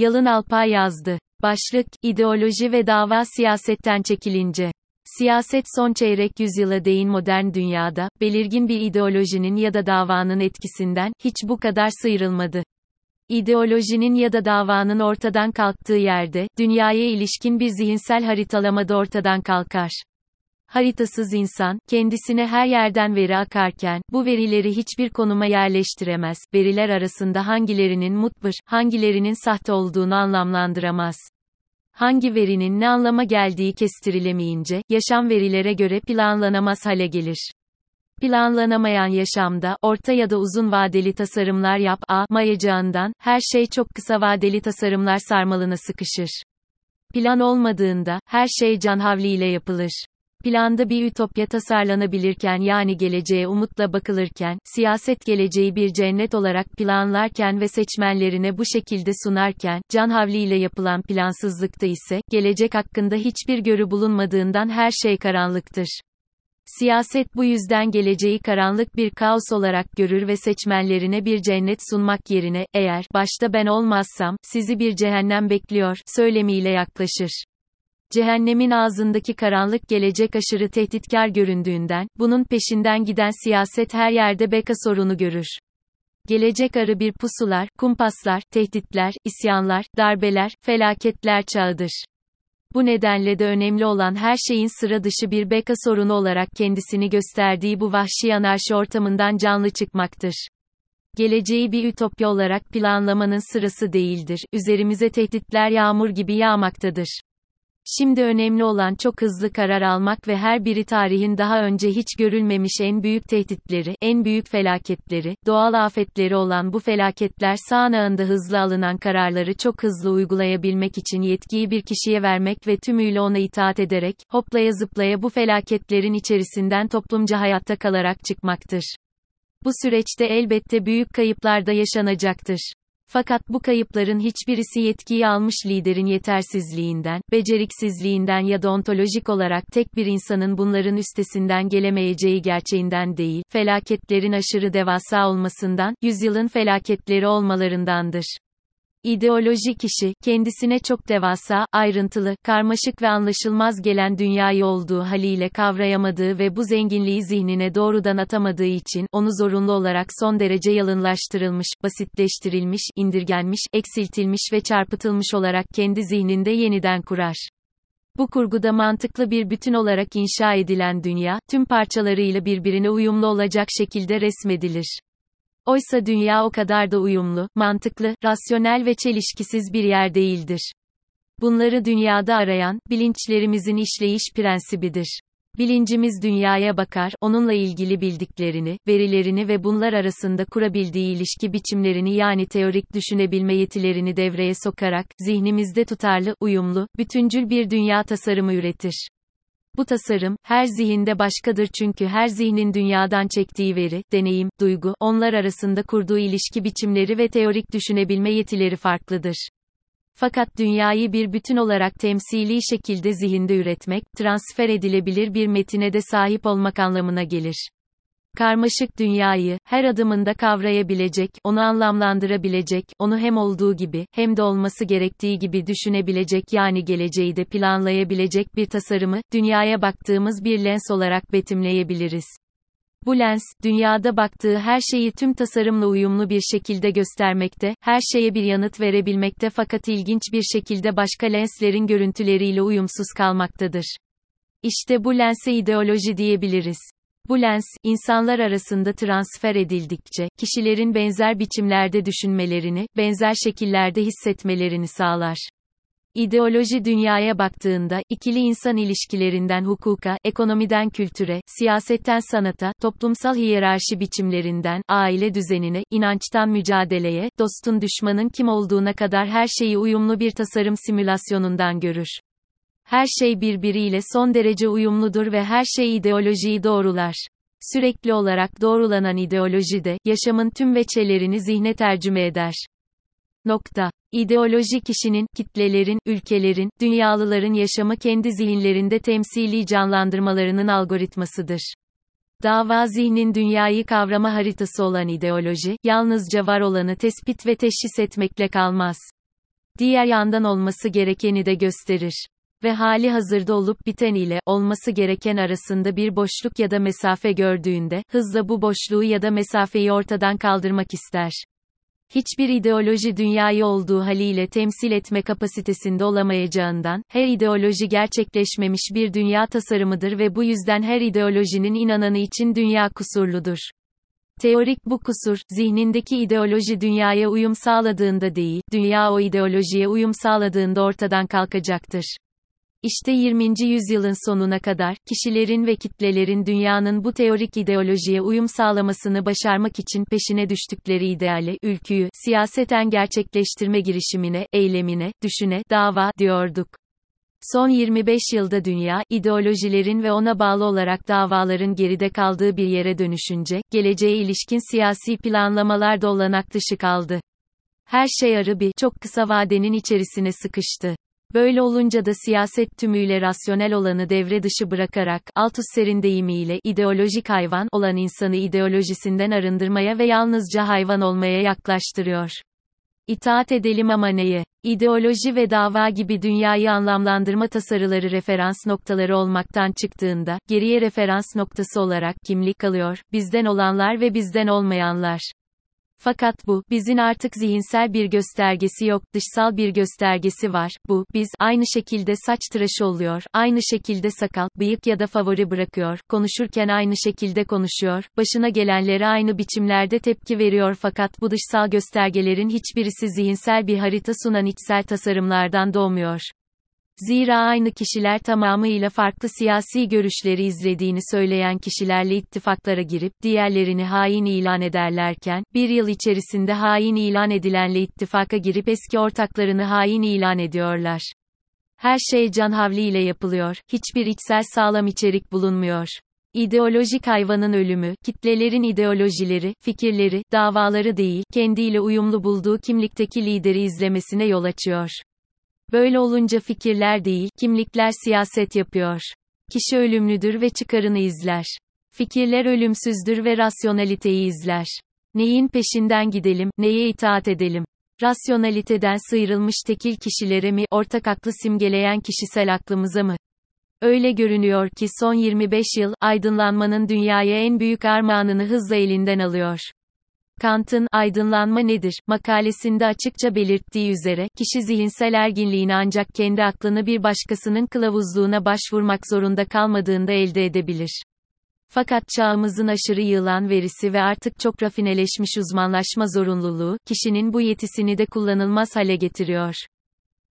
Yalın Alpay yazdı. Başlık, ideoloji ve dava siyasetten çekilince. Siyaset son çeyrek yüzyıla değin modern dünyada, belirgin bir ideolojinin ya da davanın etkisinden, hiç bu kadar sıyrılmadı. İdeolojinin ya da davanın ortadan kalktığı yerde, dünyaya ilişkin bir zihinsel haritalama da ortadan kalkar. Haritasız insan, kendisine her yerden veri akarken, bu verileri hiçbir konuma yerleştiremez, veriler arasında hangilerinin mutbır, hangilerinin sahte olduğunu anlamlandıramaz. Hangi verinin ne anlama geldiği kestirilemeyince, yaşam verilere göre planlanamaz hale gelir. Planlanamayan yaşamda, orta ya da uzun vadeli tasarımlar yap, mayacağından, her şey çok kısa vadeli tasarımlar sarmalına sıkışır. Plan olmadığında, her şey canhavliyle yapılır. Planda bir ütopya tasarlanabilirken yani geleceğe umutla bakılırken, siyaset geleceği bir cennet olarak planlarken ve seçmenlerine bu şekilde sunarken, can havliyle yapılan plansızlıkta ise, gelecek hakkında hiçbir görü bulunmadığından her şey karanlıktır. Siyaset bu yüzden geleceği karanlık bir kaos olarak görür ve seçmenlerine bir cennet sunmak yerine, eğer, başta ben olmazsam, sizi bir cehennem bekliyor, söylemiyle yaklaşır. Cehennemin ağzındaki karanlık gelecek aşırı tehditkar göründüğünden, bunun peşinden giden siyaset her yerde beka sorunu görür. Gelecek arı bir pusular, kumpaslar, tehditler, isyanlar, darbeler, felaketler çağıdır. Bu nedenle de önemli olan her şeyin sıra dışı bir beka sorunu olarak kendisini gösterdiği bu vahşi anarşi ortamından canlı çıkmaktır. Geleceği bir ütopya olarak planlamanın sırası değildir, üzerimize tehditler yağmur gibi yağmaktadır. Şimdi önemli olan çok hızlı karar almak ve her biri tarihin daha önce hiç görülmemiş en büyük tehditleri, en büyük felaketleri, doğal afetleri olan bu felaketler sağanağında hızlı alınan kararları çok hızlı uygulayabilmek için yetkiyi bir kişiye vermek ve tümüyle ona itaat ederek, hoplaya zıplaya bu felaketlerin içerisinden toplumca hayatta kalarak çıkmaktır. Bu süreçte elbette büyük kayıplar da yaşanacaktır. Fakat bu kayıpların hiçbirisi yetkiyi almış liderin yetersizliğinden, beceriksizliğinden ya da ontolojik olarak tek bir insanın bunların üstesinden gelemeyeceği gerçeğinden değil, felaketlerin aşırı devasa olmasından, yüzyılın felaketleri olmalarındandır. İdeoloji kişi, kendisine çok devasa, ayrıntılı, karmaşık ve anlaşılmaz gelen dünyayı olduğu haliyle kavrayamadığı ve bu zenginliği zihnine doğrudan atamadığı için, onu zorunlu olarak son derece yalınlaştırılmış, basitleştirilmiş, indirgenmiş, eksiltilmiş ve çarpıtılmış olarak kendi zihninde yeniden kurar. Bu kurguda mantıklı bir bütün olarak inşa edilen dünya, tüm parçalarıyla birbirine uyumlu olacak şekilde resmedilir. Oysa dünya o kadar da uyumlu, mantıklı, rasyonel ve çelişkisiz bir yer değildir. Bunları dünyada arayan, bilinçlerimizin işleyiş prensibidir. Bilincimiz dünyaya bakar, onunla ilgili bildiklerini, verilerini ve bunlar arasında kurabildiği ilişki biçimlerini yani teorik düşünebilme yetilerini devreye sokarak, zihnimizde tutarlı, uyumlu, bütüncül bir dünya tasarımı üretir. Bu tasarım, her zihinde başkadır çünkü her zihnin dünyadan çektiği veri, deneyim, duygu, onlar arasında kurduğu ilişki biçimleri ve teorik düşünebilme yetileri farklıdır. Fakat dünyayı bir bütün olarak temsili şekilde zihinde üretmek, transfer edilebilir bir metine de sahip olmak anlamına gelir. Karmaşık dünyayı, her adımında kavrayabilecek, onu anlamlandırabilecek, onu hem olduğu gibi, hem de olması gerektiği gibi düşünebilecek yani geleceği de planlayabilecek bir tasarımı, dünyaya baktığımız bir lens olarak betimleyebiliriz. Bu lens, dünyada baktığı her şeyi tüm tasarımla uyumlu bir şekilde göstermekte, her şeye bir yanıt verebilmekte fakat ilginç bir şekilde başka lenslerin görüntüleriyle uyumsuz kalmaktadır. İşte bu lense ideoloji diyebiliriz. Bu lens, insanlar arasında transfer edildikçe, kişilerin benzer biçimlerde düşünmelerini, benzer şekillerde hissetmelerini sağlar. İdeoloji dünyaya baktığında, ikili insan ilişkilerinden hukuka, ekonomiden kültüre, siyasetten sanata, toplumsal hiyerarşi biçimlerinden, aile düzenine, inançtan mücadeleye, dostun düşmanın kim olduğuna kadar her şeyi uyumlu bir tasarım simülasyonundan görür. Her şey birbiriyle son derece uyumludur ve her şey ideolojiyi doğrular. Sürekli olarak doğrulanan ideoloji de, yaşamın tüm veçelerini zihne tercüme eder. Nokta. İdeoloji kişinin, kitlelerin, ülkelerin, dünyalıların yaşamı kendi zihinlerinde temsili canlandırmalarının algoritmasıdır. Dava zihnin dünyayı kavrama haritası olan ideoloji, yalnızca var olanı tespit ve teşhis etmekle kalmaz. diğer yandan olması gerekeni de gösterir. Ve hali hazırda olup biten ile, olması gereken arasında bir boşluk ya da mesafe gördüğünde, hızla bu boşluğu ya da mesafeyi ortadan kaldırmak ister. Hiçbir ideoloji dünyayı olduğu haliyle temsil etme kapasitesinde olamayacağından, her ideoloji gerçekleşmemiş bir dünya tasarımıdır ve bu yüzden her ideolojinin inananı için dünya kusurludur. Teorik bu kusur, zihnindeki ideoloji dünyaya uyum sağladığında değil, dünya o ideolojiye uyum sağladığında ortadan kalkacaktır. İşte 20. yüzyılın sonuna kadar, kişilerin ve kitlelerin dünyanın bu teorik ideolojiye uyum sağlamasını başarmak için peşine düştükleri ideale, ülküyü, siyaseten gerçekleştirme girişimine, eylemine, düşüne, dava, diyorduk. Son 25 yılda dünya, ideolojilerin ve ona bağlı olarak davaların geride kaldığı bir yere dönüşünce, geleceğe ilişkin siyasi planlamalar da olanak dışı kaldı. Her şey arı bir, çok kısa vadenin içerisine sıkıştı. Böyle olunca da siyaset tümüyle rasyonel olanı devre dışı bırakarak, Althusser'in deyimiyle, ideolojik hayvan olan insanı ideolojisinden arındırmaya ve yalnızca hayvan olmaya yaklaştırıyor. İtaat edelim ama neye? İdeoloji ve dava gibi dünyayı anlamlandırma tasarıları referans noktaları olmaktan çıktığında, geriye referans noktası olarak kimlik kalıyor, bizden olanlar ve bizden olmayanlar. Fakat bu, bizin artık zihinsel bir göstergesi yok, dışsal bir göstergesi var. Bu, biz, aynı şekilde saç tıraşı oluyor, aynı şekilde sakal, bıyık ya da favori bırakıyor, konuşurken aynı şekilde konuşuyor, başına gelenlere aynı biçimlerde tepki veriyor fakat bu dışsal göstergelerin hiçbirisi zihinsel bir harita sunan içsel tasarımlardan doğmuyor. Zira aynı kişiler tamamıyla farklı siyasi görüşleri izlediğini söyleyen kişilerle ittifaklara girip, diğerlerini hain ilan ederlerken, bir yıl içerisinde hain ilan edilenle ittifaka girip eski ortaklarını hain ilan ediyorlar. Her şey can havliyle yapılıyor, hiçbir içsel sağlam içerik bulunmuyor. İdeolojik hayvanın ölümü, kitlelerin ideolojileri, fikirleri, davaları değil, kendiyle uyumlu bulduğu kimlikteki lideri izlemesine yol açıyor. Böyle olunca fikirler değil, kimlikler siyaset yapıyor. Kişi ölümlüdür ve çıkarını izler. Fikirler ölümsüzdür ve rasyonaliteyi izler. Neyin peşinden gidelim, neye itaat edelim? Rasyonaliteden sıyrılmış tekil kişilere mi, ortak aklı simgeleyen kişisel aklımıza mı? Öyle görünüyor ki son 25 yıl, aydınlanmanın dünyaya en büyük armağanını hızla elinden alıyor. Kant'ın Aydınlanma Nedir? makalesinde açıkça belirttiği üzere, kişi zihinsel erginliğini ancak kendi aklını bir başkasının kılavuzluğuna başvurmak zorunda kalmadığında elde edebilir. Fakat çağımızın aşırı yığılan verisi ve artık çok rafineleşmiş uzmanlaşma zorunluluğu, kişinin bu yetisini de kullanılmaz hale getiriyor.